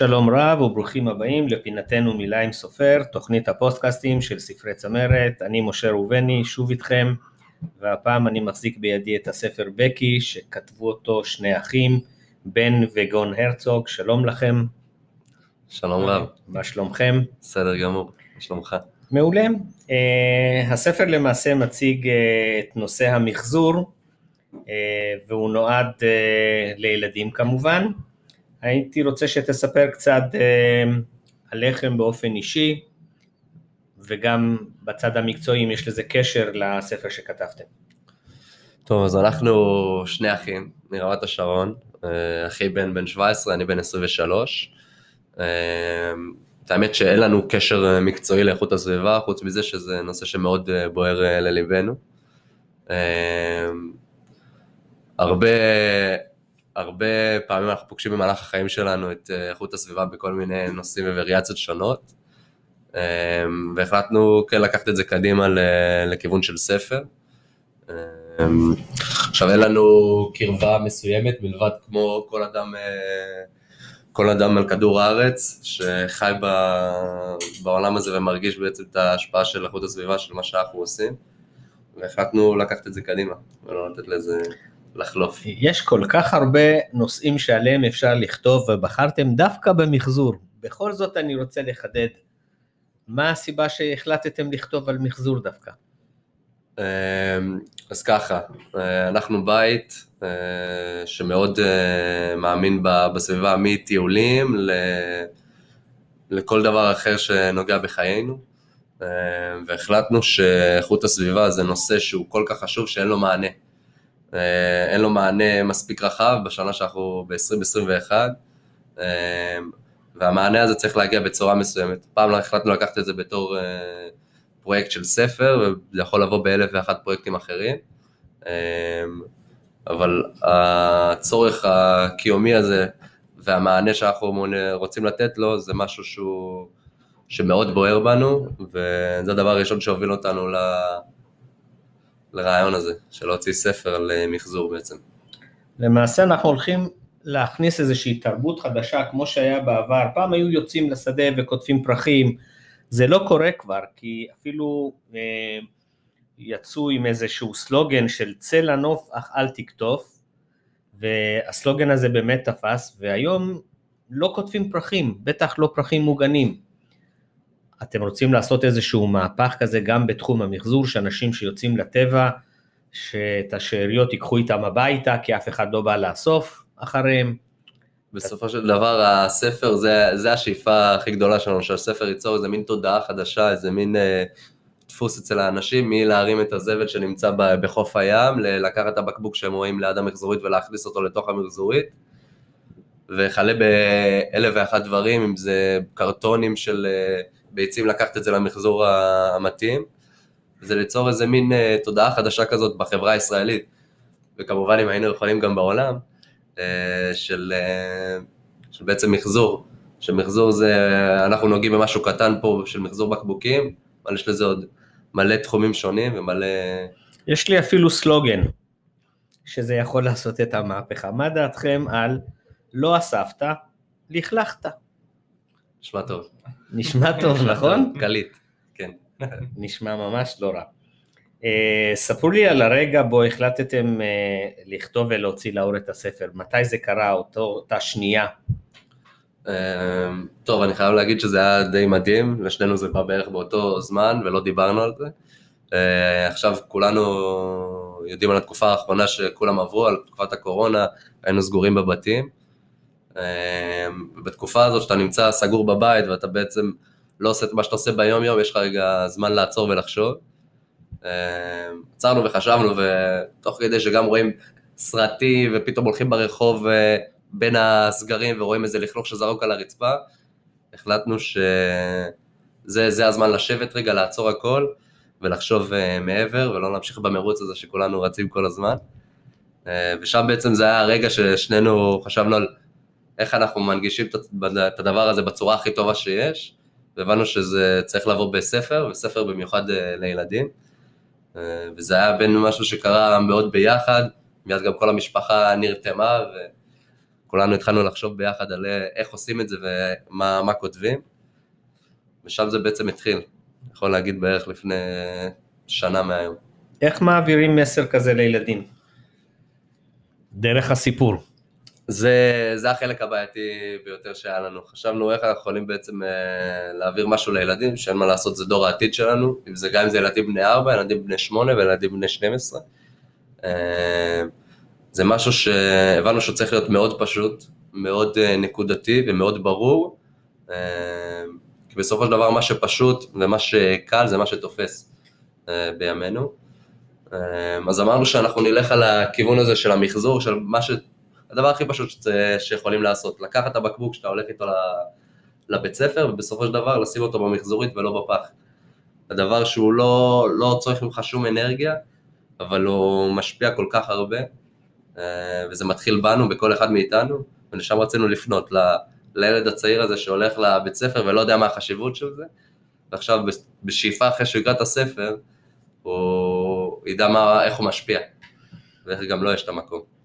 שלום רב וברוכים הבאים לפינתנו מילה עם סופר, תוכנית הפוסטקאסטים של ספרי צמרת, אני משה ראובני, שוב איתכם, והפעם אני מחזיק בידי את הספר בקי שכתבו אותו שני אחים, בן וגון הרצוג, שלום לכם. שלום רב. מה שלומכם? בסדר גמור, מה שלומך? מעולה. Uh, הספר למעשה מציג uh, את נושא המחזור, uh, והוא נועד uh, לילדים כמובן. הייתי רוצה שתספר קצת אה, עליכם באופן אישי, וגם בצד המקצועי, אם יש לזה קשר לספר שכתבתם. טוב, אז אנחנו שני אחים מרמת השרון, אה, אחי בן בן 17, אני בן 23. אה, את האמת שאין לנו קשר מקצועי לאיכות הסביבה, חוץ מזה שזה נושא שמאוד בוער לליבנו. הרבה הרבה פעמים אנחנו פוגשים במהלך החיים שלנו את אה, איכות הסביבה בכל מיני נושאים ווריאציות שונות, אמ, והחלטנו כן לקחת את זה קדימה לכיוון של ספר. אמ, עכשיו אין לנו קרבה מסוימת מלבד כמו כל אדם, אה, כל אדם על כדור הארץ שחי בעולם הזה ומרגיש בעצם את ההשפעה של איכות הסביבה של מה שאנחנו עושים, והחלטנו לקחת את זה קדימה ולא לתת לזה... לחלוף. יש כל כך הרבה נושאים שעליהם אפשר לכתוב ובחרתם דווקא במחזור. בכל זאת אני רוצה לחדד, מה הסיבה שהחלטתם לכתוב על מחזור דווקא? אמ, אז ככה, אה, אנחנו בית אה, שמאוד אה, מאמין בסביבה מטיולים לכל דבר אחר שנוגע בחיינו, והחלטנו שאיכות הסביבה זה נושא שהוא כל כך חשוב שאין לו מענה. אה, אין לו מענה מספיק רחב בשנה שאנחנו ב-2021, אה, והמענה הזה צריך להגיע בצורה מסוימת. פעם החלטנו לקחת את זה בתור אה, פרויקט של ספר, וזה יכול לבוא באלף ואחת פרויקטים אחרים, אבל הצורך הקיומי הזה והמענה שאנחנו רוצים לתת לו זה משהו שהוא, שמאוד בוער בנו, וזה הדבר הראשון שהוביל אותנו ל... לרעיון הזה, של להוציא ספר על אה, מחזור בעצם. למעשה אנחנו הולכים להכניס איזושהי תרבות חדשה כמו שהיה בעבר, פעם היו יוצאים לשדה וכותבים פרחים, זה לא קורה כבר, כי אפילו אה, יצאו עם איזשהו סלוגן של צא לנוף אך אל תקטוף, והסלוגן הזה באמת תפס, והיום לא כותבים פרחים, בטח לא פרחים מוגנים. אתם רוצים לעשות איזשהו מהפך כזה גם בתחום המחזור, שאנשים שיוצאים לטבע, שאת השאריות ייקחו איתם הביתה, כי אף אחד לא בא לאסוף אחריהם. בסופו של דבר הספר זה, זה השאיפה הכי גדולה שלנו, שהספר ייצור איזה מין תודעה חדשה, איזה מין אה, דפוס אצל האנשים, מלהרים את הזבל שנמצא בחוף הים, לקחת את הבקבוק שהם רואים ליד המחזורית ולהכניס אותו לתוך המחזורית, וכלה באלף ואחת דברים, אם זה קרטונים של... אה, ביצים לקחת את זה למחזור המתאים, זה ליצור איזה מין אה, תודעה חדשה כזאת בחברה הישראלית, וכמובן אם היינו יכולים גם בעולם, אה, של, אה, של בעצם מחזור, שמחזור זה, אנחנו נוגעים במשהו קטן פה של מחזור בקבוקים, אבל יש לזה עוד מלא תחומים שונים ומלא... יש לי אפילו סלוגן, שזה יכול לעשות את המהפכה. מה דעתכם על לא אספת, לכלכת? נשמע טוב. נשמע טוב, נכון? קליט, כן. נשמע ממש לא רע. Uh, ספרו לי על הרגע בו החלטתם uh, לכתוב ולהוציא לאור את הספר, מתי זה קרה, אותו, אותה שנייה? Uh, טוב, אני חייב להגיד שזה היה די מדהים, לשנינו זה בא בערך באותו זמן ולא דיברנו על זה. עכשיו כולנו יודעים על התקופה האחרונה שכולם עברו, על תקופת הקורונה, היינו סגורים בבתים. אמ, בתקופה הזאת שאתה נמצא סגור בבית ואתה בעצם לא עושה את מה שאתה עושה ביום יום, יש לך רגע זמן לעצור ולחשוב. אמ, עצרנו וחשבנו ותוך כדי שגם רואים סרטים ופתאום הולכים ברחוב אה, בין הסגרים ורואים איזה לכלוך שזרוק על הרצפה, החלטנו שזה הזמן לשבת רגע, לעצור הכל ולחשוב אה, מעבר ולא להמשיך במרוץ הזה שכולנו רצים כל הזמן. אה, ושם בעצם זה היה הרגע ששנינו חשבנו על איך אנחנו מנגישים את הדבר הזה בצורה הכי טובה שיש, והבנו שזה צריך לבוא בספר, וספר במיוחד אה, לילדים. אה, וזה היה בין משהו שקרה מאוד ביחד, מיד גם כל המשפחה נרתמה, כולנו התחלנו לחשוב ביחד על איך עושים את זה ומה כותבים, ושם זה בעצם התחיל, יכול להגיד בערך לפני שנה מהיום. איך מעבירים מסר כזה לילדים? דרך הסיפור. זה, זה החלק הבעייתי ביותר שהיה לנו. חשבנו איך אנחנו יכולים בעצם אה, להעביר משהו לילדים, שאין מה לעשות, זה דור העתיד שלנו, אם זה גם אם זה ילדים בני 4, ילדים בני 8 וילדים בני 12. אה, זה משהו שהבנו שהוא צריך להיות מאוד פשוט, מאוד אה, נקודתי ומאוד ברור, אה, כי בסופו של דבר מה שפשוט ומה שקל זה מה שתופס אה, בימינו. אה, אז אמרנו שאנחנו נלך על הכיוון הזה של המחזור, של מה ש... הדבר הכי פשוט שזה, שיכולים לעשות, לקחת את הבקבוק שאתה הולך איתו לבית ספר ובסופו של דבר לשים אותו במחזורית ולא בפח. הדבר שהוא לא, לא צריך ממך שום אנרגיה, אבל הוא משפיע כל כך הרבה, אה, וזה מתחיל בנו, בכל אחד מאיתנו, ולשם רצינו לפנות, ל, לילד הצעיר הזה שהולך לבית ספר ולא יודע מה החשיבות של זה, ועכשיו בשאיפה אחרי שהוא יקרא את הספר, הוא ידע מה, איך הוא משפיע, ואיך גם לו לא יש את המקום.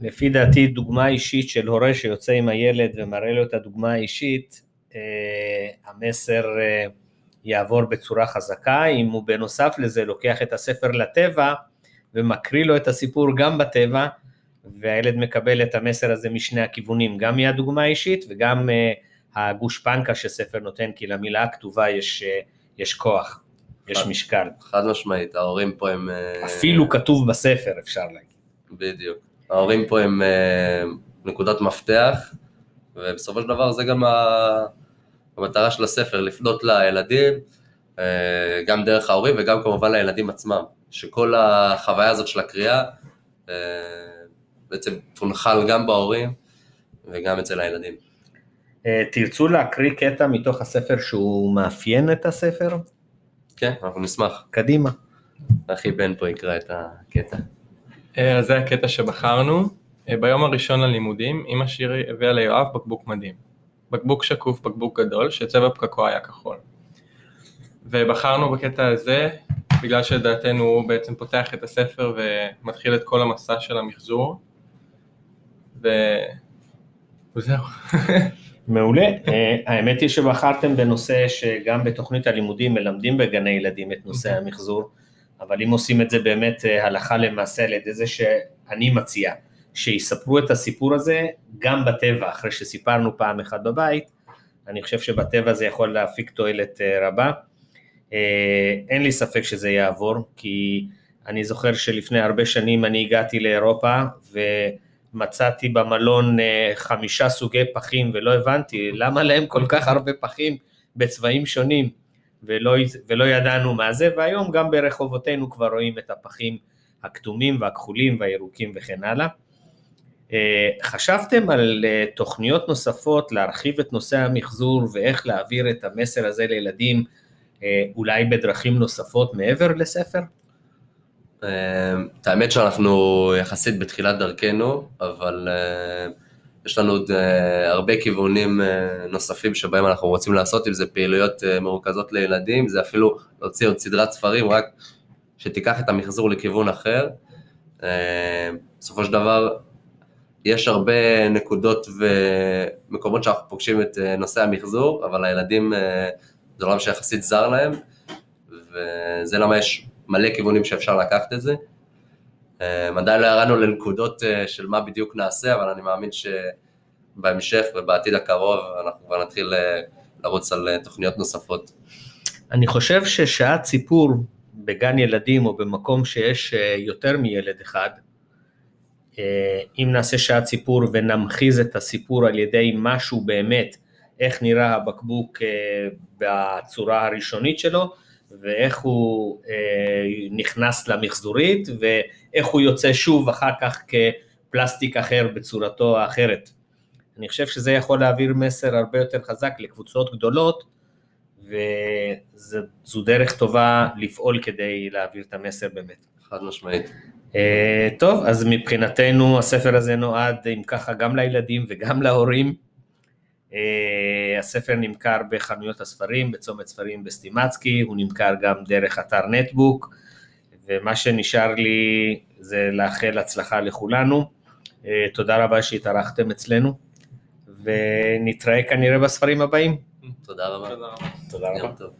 לפי דעתי דוגמה אישית של הורה שיוצא עם הילד ומראה לו את הדוגמה האישית, אה, המסר אה, יעבור בצורה חזקה, אם הוא בנוסף לזה לוקח את הספר לטבע ומקריא לו את הסיפור גם בטבע, והילד מקבל את המסר הזה משני הכיוונים, גם מהדוגמה האישית וגם אה, הגושפנקה שספר נותן, כי למילה הכתובה יש, יש כוח, יש חד, משקל. חד משמעית, ההורים פה הם... אפילו כתוב בספר, אפשר להגיד. בדיוק. ההורים פה הם אה, נקודת מפתח, ובסופו של דבר זה גם המטרה של הספר, לפנות לילדים, אה, גם דרך ההורים וגם כמובן לילדים עצמם, שכל החוויה הזאת של הקריאה אה, בעצם תונחל גם בהורים וגם אצל הילדים. תרצו להקריא קטע מתוך הספר שהוא מאפיין את הספר? כן, אנחנו נשמח. קדימה. אחי בן פה יקרא את הקטע. אה, אז זה הקטע שבחרנו. אה, ביום הראשון ללימודים, אמא שירי הביאה ליואב בקבוק מדהים. בקבוק שקוף, בקבוק גדול, שצבע פקקו היה כחול. ובחרנו בקטע הזה, בגלל שלדעתנו הוא בעצם פותח את הספר ומתחיל את כל המסע של המחזור. ו... וזהו. מעולה. אה, האמת היא שבחרתם בנושא שגם בתוכנית הלימודים מלמדים בגני ילדים את נושא אוקיי. המחזור. אבל אם עושים את זה באמת אה, הלכה למעשה על ידי זה שאני מציע, שיספרו את הסיפור הזה גם בטבע, אחרי שסיפרנו פעם אחת בבית, אני חושב שבטבע זה יכול להפיק תועלת אה, רבה. אה, אין לי ספק שזה יעבור, כי אני זוכר שלפני הרבה שנים אני הגעתי לאירופה ומצאתי במלון חמישה סוגי פחים ולא הבנתי למה להם כל כך הרבה פחים בצבעים שונים. ולא, ולא ידענו מה זה, והיום גם ברחובותינו כבר רואים את הפחים הכתומים והכחולים והירוקים וכן הלאה. אה, חשבתם על אה, תוכניות נוספות להרחיב את נושא המחזור ואיך להעביר את המסר הזה לילדים אה, אולי בדרכים נוספות מעבר לספר? את האמת שאנחנו יחסית בתחילת דרכנו, אבל יש לנו עוד uh, הרבה כיוונים uh, נוספים שבהם אנחנו רוצים לעשות, אם זה פעילויות uh, מרוכזות לילדים, זה אפילו להוציא עוד סדרת ספרים, רק שתיקח את המחזור לכיוון אחר. בסופו של דבר, יש הרבה נקודות ומקומות שאנחנו פוגשים את נושא המחזור, אבל הילדים, זה עולם שיחסית זר להם, וזה למה יש מלא כיוונים שאפשר לקחת את זה. עדיין לא ירדנו לנקודות אה, של מה בדיוק נעשה, אבל אני מאמין שבהמשך ובעתיד הקרוב אנחנו כבר נתחיל אה, לרוץ על אה, תוכניות נוספות. אני חושב ששעת סיפור בגן ילדים או במקום שיש יותר מילד אחד, אם נעשה שעת סיפור ונמחיז את הסיפור על ידי משהו באמת, איך נראה הבקבוק בצורה הראשונית שלו, ואיך הוא אה, נכנס למחזורית, ואיך הוא יוצא שוב אחר כך כפלסטיק אחר בצורתו האחרת. אני חושב שזה יכול להעביר מסר הרבה יותר חזק לקבוצות גדולות, וזו דרך טובה לפעול כדי להעביר את המסר באמת. חד משמעית. אה, טוב, אז מבחינתנו הספר הזה נועד, אם ככה, גם לילדים וגם להורים. Uh, הספר נמכר בחנויות הספרים, בצומת ספרים בסטימצקי, הוא נמכר גם דרך אתר נטבוק, ומה שנשאר לי זה לאחל הצלחה לכולנו, אה, תודה רבה שהתארחתם אצלנו, ונתראה כנראה בספרים הבאים. תודה רבה. תודה רבה. תודה יום טוב.